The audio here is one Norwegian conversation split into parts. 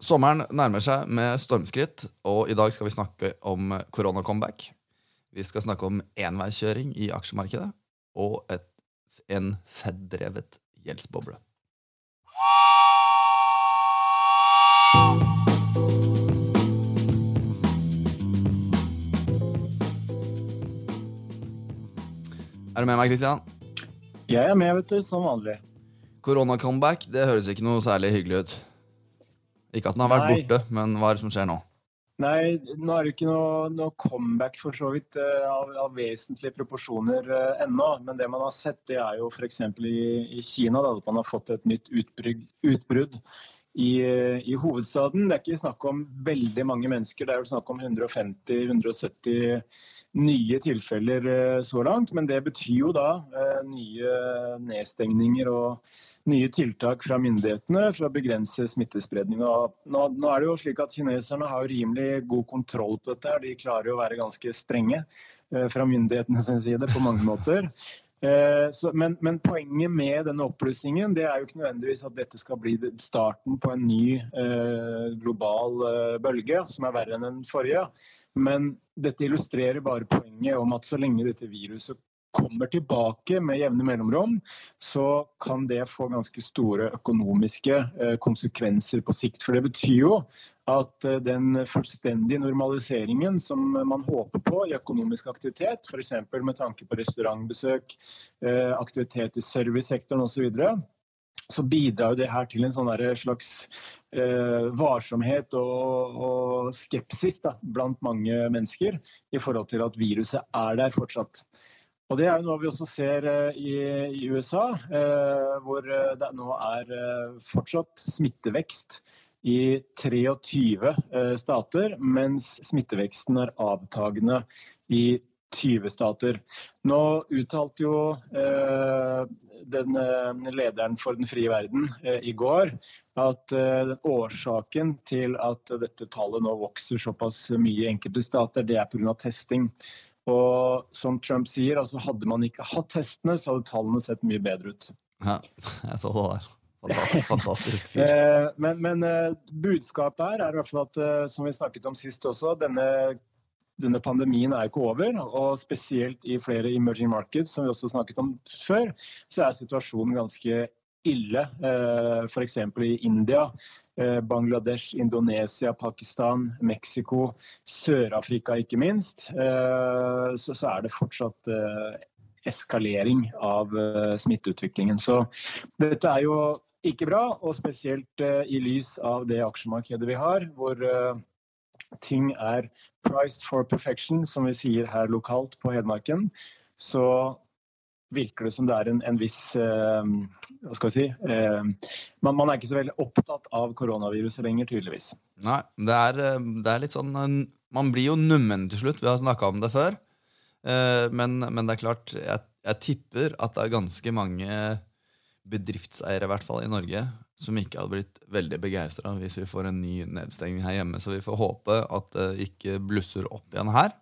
Sommeren nærmer seg med stormskritt, og i dag skal vi snakke om koronacomeback. Vi skal snakke om enveiskjøring i aksjemarkedet og et, en Fed-drevet gjeldsboble. Er du med meg, Christian? Jeg er med, vet du, som vanlig. Koronacomeback, det høres ikke noe særlig hyggelig ut. Ikke at den har vært Nei. borte, men hva er det som skjer nå? Nei, nå er det ikke noe, noe comeback for så vidt eh, av, av vesentlige proporsjoner eh, ennå. Men det man har sett, det er jo f.eks. I, i Kina da, at man har fått et nytt utbrudd, utbrudd i, i hovedstaden. Det er ikke snakk om veldig mange mennesker, det er jo snakk om 150-170 nye tilfeller eh, så langt. Men det betyr jo da eh, nye nedstengninger og nye tiltak fra myndighetene for å begrense smittespredning. Nå, er det jo slik at Kineserne har rimelig god kontroll på dette. De klarer jo å være ganske strenge eh, fra myndighetene sin side på mange måter. Så, men, men poenget med denne oppblussingen er jo ikke nødvendigvis at dette skal bli starten på en ny eh, global eh, bølge som er verre enn den forrige. Men dette illustrerer bare poenget om at så lenge dette viruset kommer tilbake med jevne mellomrom, så kan det få ganske store økonomiske eh, konsekvenser på sikt. For det betyr jo at eh, den fullstendige normaliseringen som man håper på i økonomisk aktivitet, f.eks. med tanke på restaurantbesøk, eh, aktivitet i servicesektoren osv., så, bidrar jo det her til en sånn slags eh, varsomhet og, og skepsis da, blant mange mennesker i forhold til at viruset er der fortsatt. Og Det er jo noe vi også ser eh, i, i USA, eh, hvor eh, det nå er eh, fortsatt smittevekst i 23 eh, stater, mens smitteveksten er avtagende i 20 stater. Nå uttalte jo eh, den eh, lederen for den frie verden eh, i går at eh, årsaken til at dette tallet nå vokser såpass mye i enkelte stater, det er pga. testing. Og som Trump sier, altså hadde man ikke hatt testene, så hadde tallene sett mye bedre ut. Ja, jeg så det der. Fantastisk, fantastisk fyr. Eh, men men eh, budskapet her er i hvert fall at, som vi snakket om sist også, denne, denne pandemien er ikke over. Og spesielt i flere emerging markets, som vi også snakket om før, så er situasjonen ganske ille. Eh, F.eks. i India, eh, Bangladesh, Indonesia, Pakistan, Mexico, Sør-Afrika ikke minst. Eh, Så, er det fortsatt eskalering av smitteutviklingen. Så dette er jo ikke bra, og spesielt i lys av det aksjemarkedet vi har, hvor ting er priced for perfection, som vi sier her lokalt på Hedmarken, så virker det som det er en, en viss eh, Hva skal vi si eh, man, man er ikke så veldig opptatt av koronaviruset lenger, tydeligvis. Nei, det er, eh, det er litt sånn Man blir jo nummen til slutt. Vi har snakka om det før. Eh, Men, men det er klart, jeg, jeg tipper at det er ganske mange bedriftseiere i hvert fall i Norge som ikke hadde blitt veldig begeistra hvis vi får en ny nedstengning her hjemme. Så vi får håpe at det ikke blusser opp igjen her.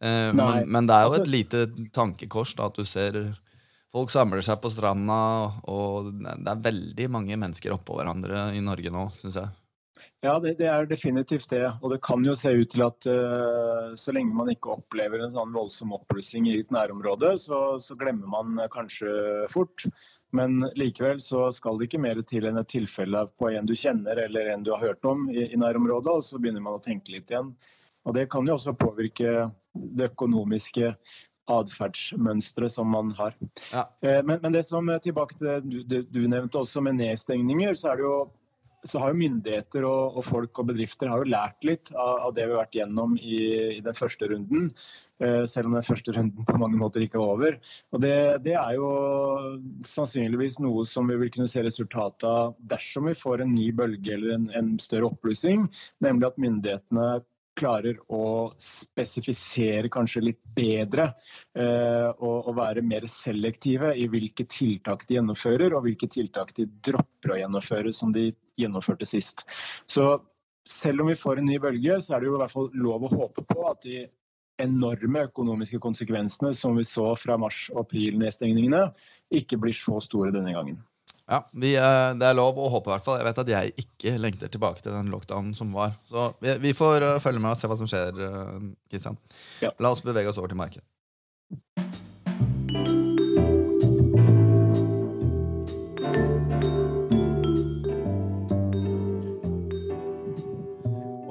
Eh, men, men det er jo altså- et lite tankekors da, at du ser folk samler seg på stranda, og det er veldig mange mennesker oppå hverandre i Norge nå, syns jeg. Ja, det, det er definitivt det. Og det kan jo se ut til at uh, så lenge man ikke opplever en sånn voldsom oppblussing i et nærområde, så, så glemmer man eh, kanskje fort. Men likevel så skal det ikke mer til enn et tilfelle på en du kjenner eller en du har hørt om i, i nærområdet, og så begynner man å tenke litt igjen. Og det kan jo også påvirke det økonomiske atferdsmønsteret som man har. Ja. Eh, Men, men det som eh, tilbake til du, du, du nevnte også med nedstengninger, så det jo så har jo myndigheter og, og folk og bedrifter har jo lært litt av, av det vi har vært gjennom i, i den første runden. Eh, selv om den første runden på mange måter ikke er over. Og det, det er jo sannsynligvis noe som vi vil kunne se resultatet av dersom vi får en ny bølge eller en, en større oppblussing. Nemlig at myndighetene klarer å spesifisere kanskje litt bedre eh, og, og være mer selektive i hvilke tiltak de gjennomfører, og hvilke tiltak de dropper å gjennomføre, som de gjennomførte sist. Så selv om vi får en ny bølge, så er det jo i hvert fall lov å håpe på at de enorme økonomiske konsekvensene som vi så fra mars- og april-nedstengningene, ikke blir så store denne gangen. Ja, vi, eh, Det er lov å håpe, i hvert fall. Jeg vet at jeg ikke lengter tilbake til den lockdownen som var. Så vi, vi får uh, følge med og se hva som skjer. Kristian. Ja. La oss bevege oss over til markedet.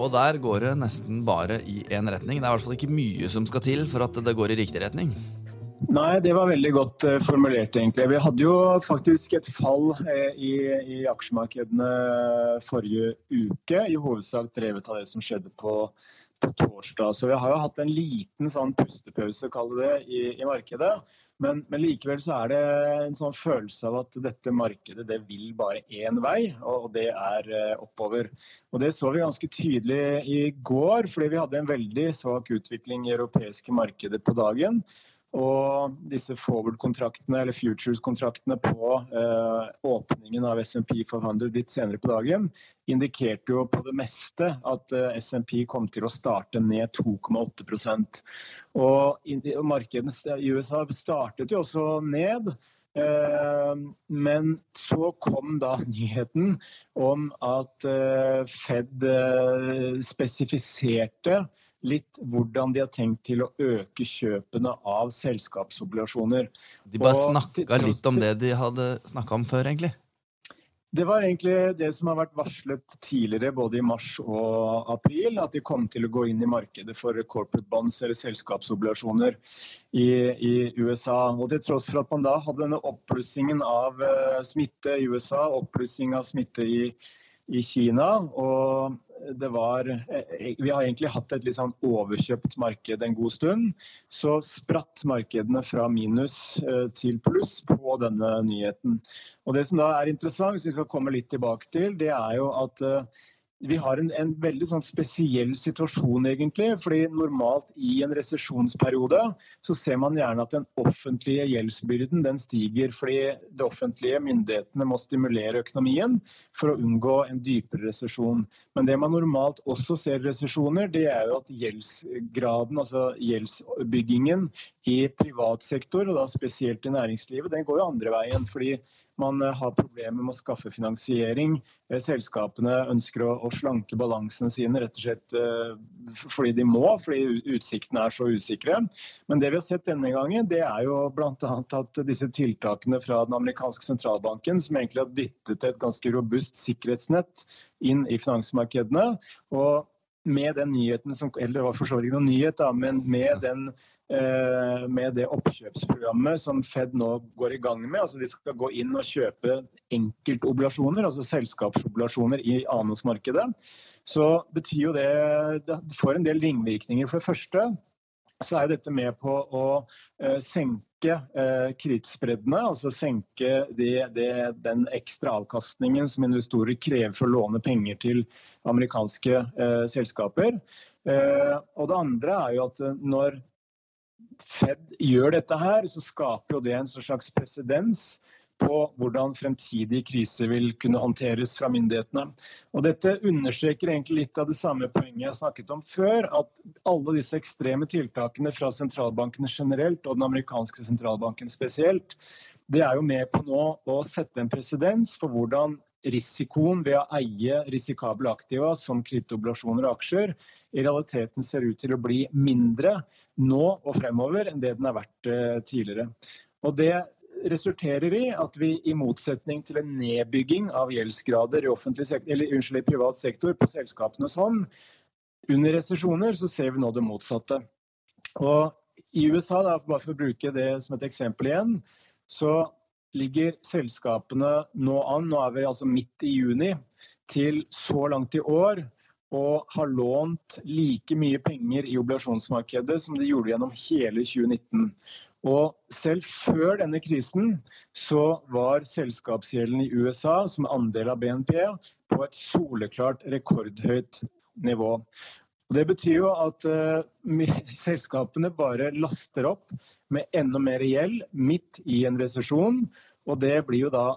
Og der går det nesten bare i én retning. Det er i hvert fall ikke mye som skal til for at det går i riktig retning. Nei, det var veldig godt uh, formulert, egentlig. Vi hadde jo faktisk et fall uh, i, i, aksjemarkedene forrige uke. I hovedsak drevet av det som skjedde på, på torsdag. Så vi har jo hatt en liten sånn pustepause, kaller det, i, i markedet. Men, men, likevel så er det en sånn følelse av at dette markedet det vil bare én vei, og det er uh, oppover. Og Det så vi ganske tydelig i går, fordi vi hadde en veldig svak utvikling i europeiske markeder på dagen. Og disse forward-kontraktene eller futures-kontraktene på eh, åpningen av SMP 500 litt senere på dagen indikerte jo på det meste at eh, SMP kom til å starte ned 2,8 Og markedet i USA startet jo også ned. Eh, men så kom da nyheten om at eh, Fed eh, spesifiserte litt hvordan de har tenkt til å øke kjøpene av selskapsobligasjoner. De bare snakka litt om det de hadde snakka om før, egentlig? Det var egentlig det som har vært varslet tidligere, både i mars og april, at de kom til å gå inn i markedet for corporate bonds eller selskapsobligasjoner i, i USA. Og Til tross for at man da hadde denne oppblussingen av uh, smitte i USA, oppblussing av smitte i, i Kina og det var eh, Vi har egentlig hatt et litt sånn overkjøpt marked en god stund. Så spratt markedene fra minus eh, til pluss på denne nyheten. Og Det som da er interessant, som vi skal komme litt tilbake til, det er jo at eh, vi har en, en veldig sånn spesiell situasjon, egentlig. fordi normalt i en resesjonsperiode så ser man gjerne at den offentlige gjeldsbyrden den stiger fordi de offentlige myndighetene må stimulere økonomien for å unngå en dypere resesjon. Men det man normalt også ser i resesjoner, det er jo at gjeldsgraden, altså gjeldsbyggingen i privat sektor, og da spesielt i næringslivet, den går jo andre veien. fordi man eh, har problemer med å skaffe finansiering. Eh, selskapene ønsker å, slanke balansene sine rett og slett eh, fordi de må, fordi utsiktene er så usikre. Men det vi har sett denne gangen, det er jo bl.a. at disse tiltakene fra den amerikanske sentralbanken, som egentlig har dyttet et ganske robust sikkerhetsnett inn i finansmarkedene. og med den nyheten som, eller var for så vidt ikke noen nyhet, da, men med den Eh, med det oppkjøpsprogrammet som Fed nå går i gang med. altså De skal gå inn og kjøpe enkeltoblasjoner, altså selskapsoblasjoner i annonsmarkedet. Så betyr jo det Det får en del ringvirkninger. For det første så er dette med på å uh, senke uh, kredittspreddene. Altså senke det, det, den ekstra avkastningen som investorer krever for å låne penger til amerikanske uh, selskaper. og det andre er jo at når Fed gjør dette her, så skaper jo det en slags presedens på hvordan fremtidige kriser vil kunne håndteres fra myndighetene. Og Dette understreker egentlig litt av det samme poenget jeg snakket om før. At alle disse ekstreme tiltakene fra sentralbankene generelt og den amerikanske sentralbanken spesielt, det er jo med på nå å sette en presedens for hvordan risikoen ved å eie risikable aktiva som kryptoblasjoner og aksjer i realiteten ser ut til å bli mindre nå og fremover enn det den har vært eh, tidligere. Og det resulterer i at vi i motsetning til en nedbygging av gjeldsgrader i, sektor, eller, unnskyld, i privat sektor på selskapenes hånd, under resesjoner så ser vi nå det motsatte. Og I USA, da, bare for å bruke det som et eksempel igjen, så ligger selskapene nå an, nå er vi altså midt i juni, til så langt i år og har lånt like mye penger i obligasjonsmarkedet som de gjorde gjennom hele 2019. Og selv før denne krisen så var selskapsgjelden i USA som andel av BNP på et soleklart rekordhøyt nivå. Og det betyr jo at uh, selskapene bare laster opp med enda mer gjeld midt i en resesjon. Og det blir jo da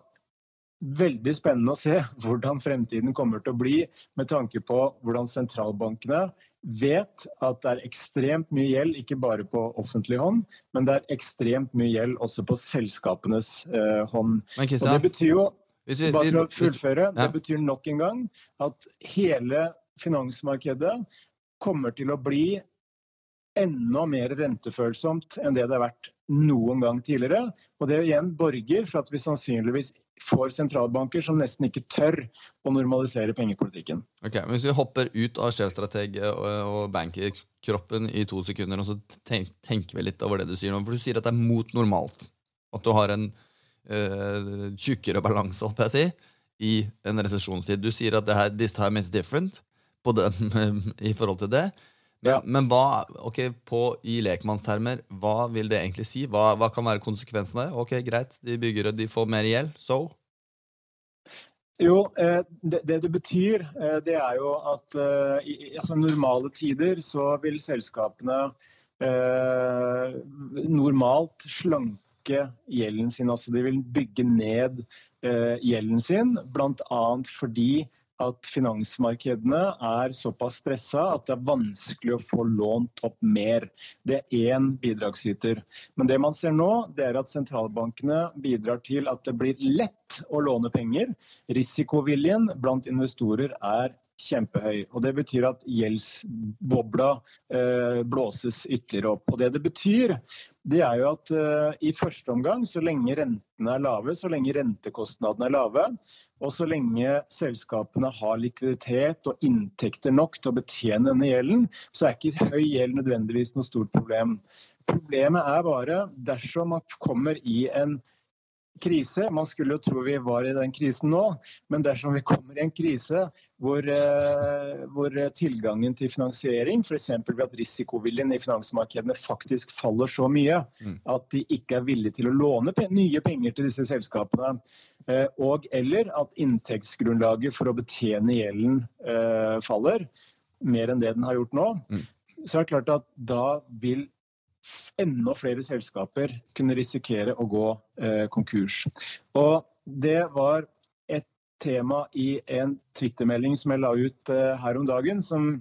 veldig spennende å se hvordan fremtiden kommer til å bli med tanke på hvordan sentralbankene vet at det er ekstremt mye gjeld, ikke bare på offentlig hånd, men det er ekstremt mye gjeld også på selskapenes eh, hånd. Men Kristian, Hvis vi, Bare for å fullføre. Det betyr nok en gang at hele finansmarkedet kommer til å bli enda mer rentefølsomt enn det det har vært noen gang tidligere. Og det igjen borger for at vi sannsynligvis får sentralbanker som nesten ikke tør å normalisere pengepolitikken. Ok, men Hvis vi hopper ut av sjefstrateg- og, bankerkroppen i to sekunder, og så tenk, tenker vi litt over det du sier nå. For du sier at det er mot normalt. At du har en øh, tjukkere balanse, holdt jeg å si, i en resesjonstid. Du sier at det her, this time is different på den, i forhold til det. Men, Ja. men hva, ok, på, i lekmannstermer, hva vil det egentlig si? Hva, hva kan være konsekvensene? Ok, greit, de bygger og de får mer gjeld, so? Jo, eh, det, det det betyr, eh, det er jo at eh, i- altså normale tider så vil selskapene eh, normalt slanke gjelden sin. Altså de vil bygge ned eh, gjelden sin, bl.a. fordi at finansmarkedene er såpass stressa at det er vanskelig å få lånt opp mer. Det er én bidragsyter. Men det man ser nå, det er at sentralbankene bidrar til at det blir lett å låne penger. Risikoviljen blant investorer er kjempehøy. og Det betyr at gjeldsbobla eh, blåses ytterligere opp. Og Det det betyr, det er jo at eh, i første omgang, så lenge rentene er lave, så lenge rentekostnadene er lave, og så lenge selskapene har likviditet og inntekter nok til å betjene denne gjelden, så er ikke høy gjeld nødvendigvis noe stort problem. Problemet er bare dersom man kommer i en krise. Man skulle jo tro vi var i den krisen nå, men dersom vi kommer i en krise hvor, eh, hvor tilgangen til finansiering, f.eks. ved at risikoviljen i finansmarkedene faktisk faller så mye Mm. at de ikke er villige til å låne nye penger til disse selskapene, eh, og eller at inntektsgrunnlaget for å betjene gjelden eh, faller mer enn det den har gjort nå, Mm. så er det klart at da vil enda flere selskaper kunne risikere å gå eh, konkurs. Og det var et tema i en Twitter-melding som jeg la ut eh, her om dagen, som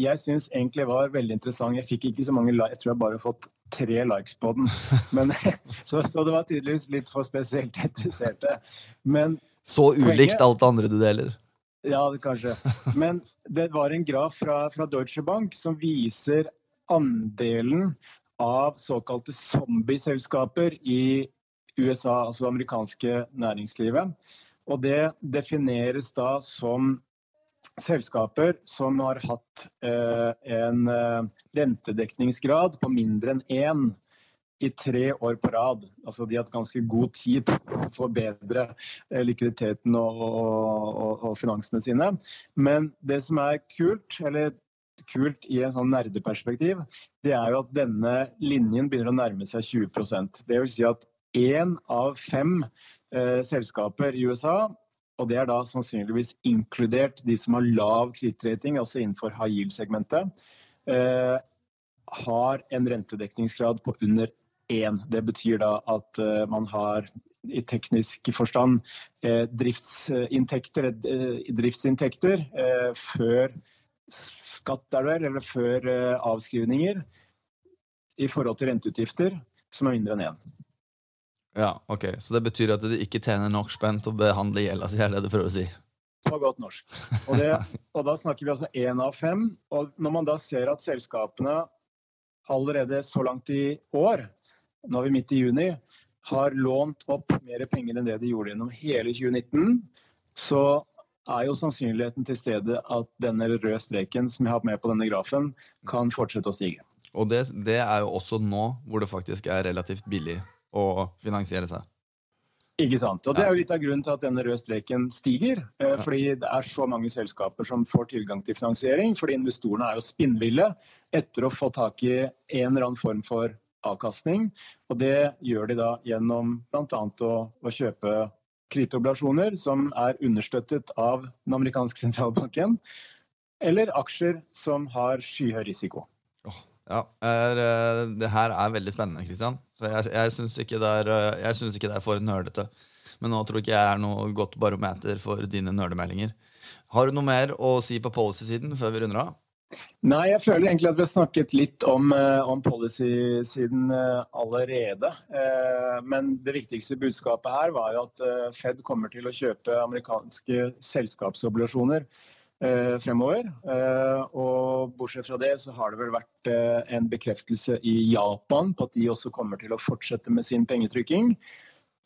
jeg syns egentlig var veldig interessant. Jeg fikk ikke så mange jeg tror jeg bare har fått tre likes på den. Men, så, så det var tydeligvis litt for spesielt interesserte. Men Så ulikt alt det andre du deler. ja, det kanskje. Men det var en graf fra, fra Deutsche Bank som viser andelen av såkalte zombieselskaper i USA, altså det amerikanske næringslivet. Og det defineres da som selskaper som har hatt eh, en eh, rentedekningsgrad på mindre enn én i tre år på rad. Altså De har hatt ganske god tid på å forbedre eh, likviditeten og, og, og, og finansene sine. Men det som er kult, eller kult i en sånn nerdeperspektiv, det er jo at denne linjen begynner å nærme seg 20% Det vil si at én av fem eh, selskaper i USA, og det er da sannsynligvis inkludert de som har lav kredittrating, altså innenfor high yield-segmentet, eh, har en rentedekningsgrad på under én. Det betyr da at eh, man har i teknisk forstand eh, driftsinntekter, eh, driftsinntekter eh, før skatt er det vel, eller før eh, avskrivninger i forhold til renteutgifter som er mindre enn én. Ja, ok. Så det betyr at du ikke tjener nok spenn til å behandle gjelda si, er det du prøver å si? På godt norsk. Og, det, og da snakker vi altså én av fem. Og når man da ser at selskapene allerede så langt i år, nå er vi midt i juni, har lånt opp mer penger enn det de gjorde gjennom hele 2019, så er jo sannsynligheten til stede at denne røde streken som jeg har med på denne grafen, kan fortsette å stige. Og det, det er jo også nå hvor det faktisk er relativt billig å finansiere seg. Ikke sant. Og Det er jo litt av grunnen til at denne røde streken stiger. Eh, fordi det er så mange selskaper som får tilgang til finansiering. Fordi investorene er jo spinnville etter å få tak i en eller annen form for avkastning. Og det gjør de da gjennom bl.a. Å, å kjøpe kredittobligasjoner som er understøttet av den amerikanske sentralbanken. Eller aksjer som har skyhøy risiko. Ja, er, eh, Det her er veldig spennende, Kristian. Så jeg, jeg syns ikke, eh, ikke det er for nerdete. Men nå tror ikke jeg er noe godt barometer for dine nerdemeldinger. Har du noe mer å si på policy-siden før vi runder av? Nei, jeg føler egentlig at vi har snakket litt om, eh, om policy-siden eh, allerede. Eh, men det viktigste budskapet her var jo at Fed kommer til å kjøpe amerikanske selskapsobligasjoner fremover. Og bortsett fra det så har det vel vært en bekreftelse i Japan på at de også kommer til å fortsette med sin pengetrykking.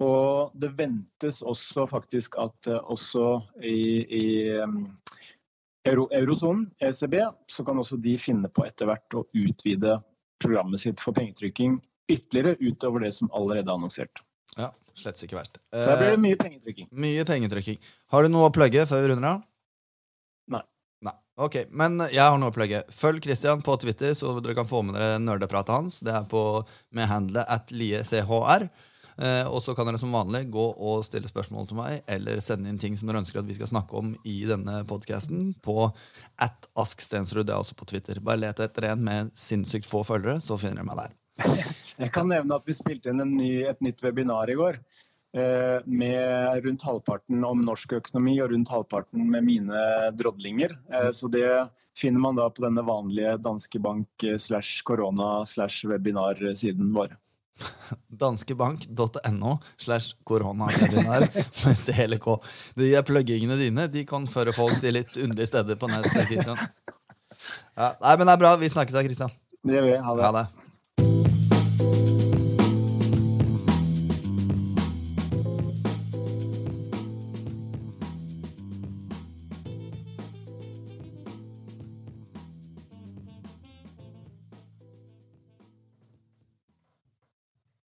Og det ventes også faktisk at også i, i Euro, eurosonen, ECB, så kan også de finne på etter hvert å utvide programmet sitt for pengetrykking ytterligere utover det som allerede er annonsert. Ja, slett ikke verst. Så her blir det mye pengetrykking. Mye pengetrykking. Har du noe å plugge før vi runder av? Nei. Nei. Ok, men jeg har noe å plugge. Følg Christian på Twitter, så dere kan få med dere nerdepratet hans. Det er på, med handlet at liechr. Eh, og så kan dere som vanlig gå og stille spørsmål til meg, eller sende inn ting som dere ønsker at vi skal snakke om i denne podkasten, på at Ask Stensrud. Det er også på Twitter. Bare let etter en med sinnssykt få følgere, så finner dere meg der. Jeg kan nevne at vi spilte inn ny, et nytt webinar i går. Eh, med rundt halvparten om norsk økonomi og rundt halvparten med mine drodlinger. Eh, så det finner man da på denne vanlige Danske Bank slash korona slash webinar-siden vår danskebank.no slash korona med CLK. De pluggingene dine de kan føre folk til litt underlige steder på nett. Ja, nei, men det er bra. Vi snakkes da, Kristian. Det gjør vi. Ha det. Ha det.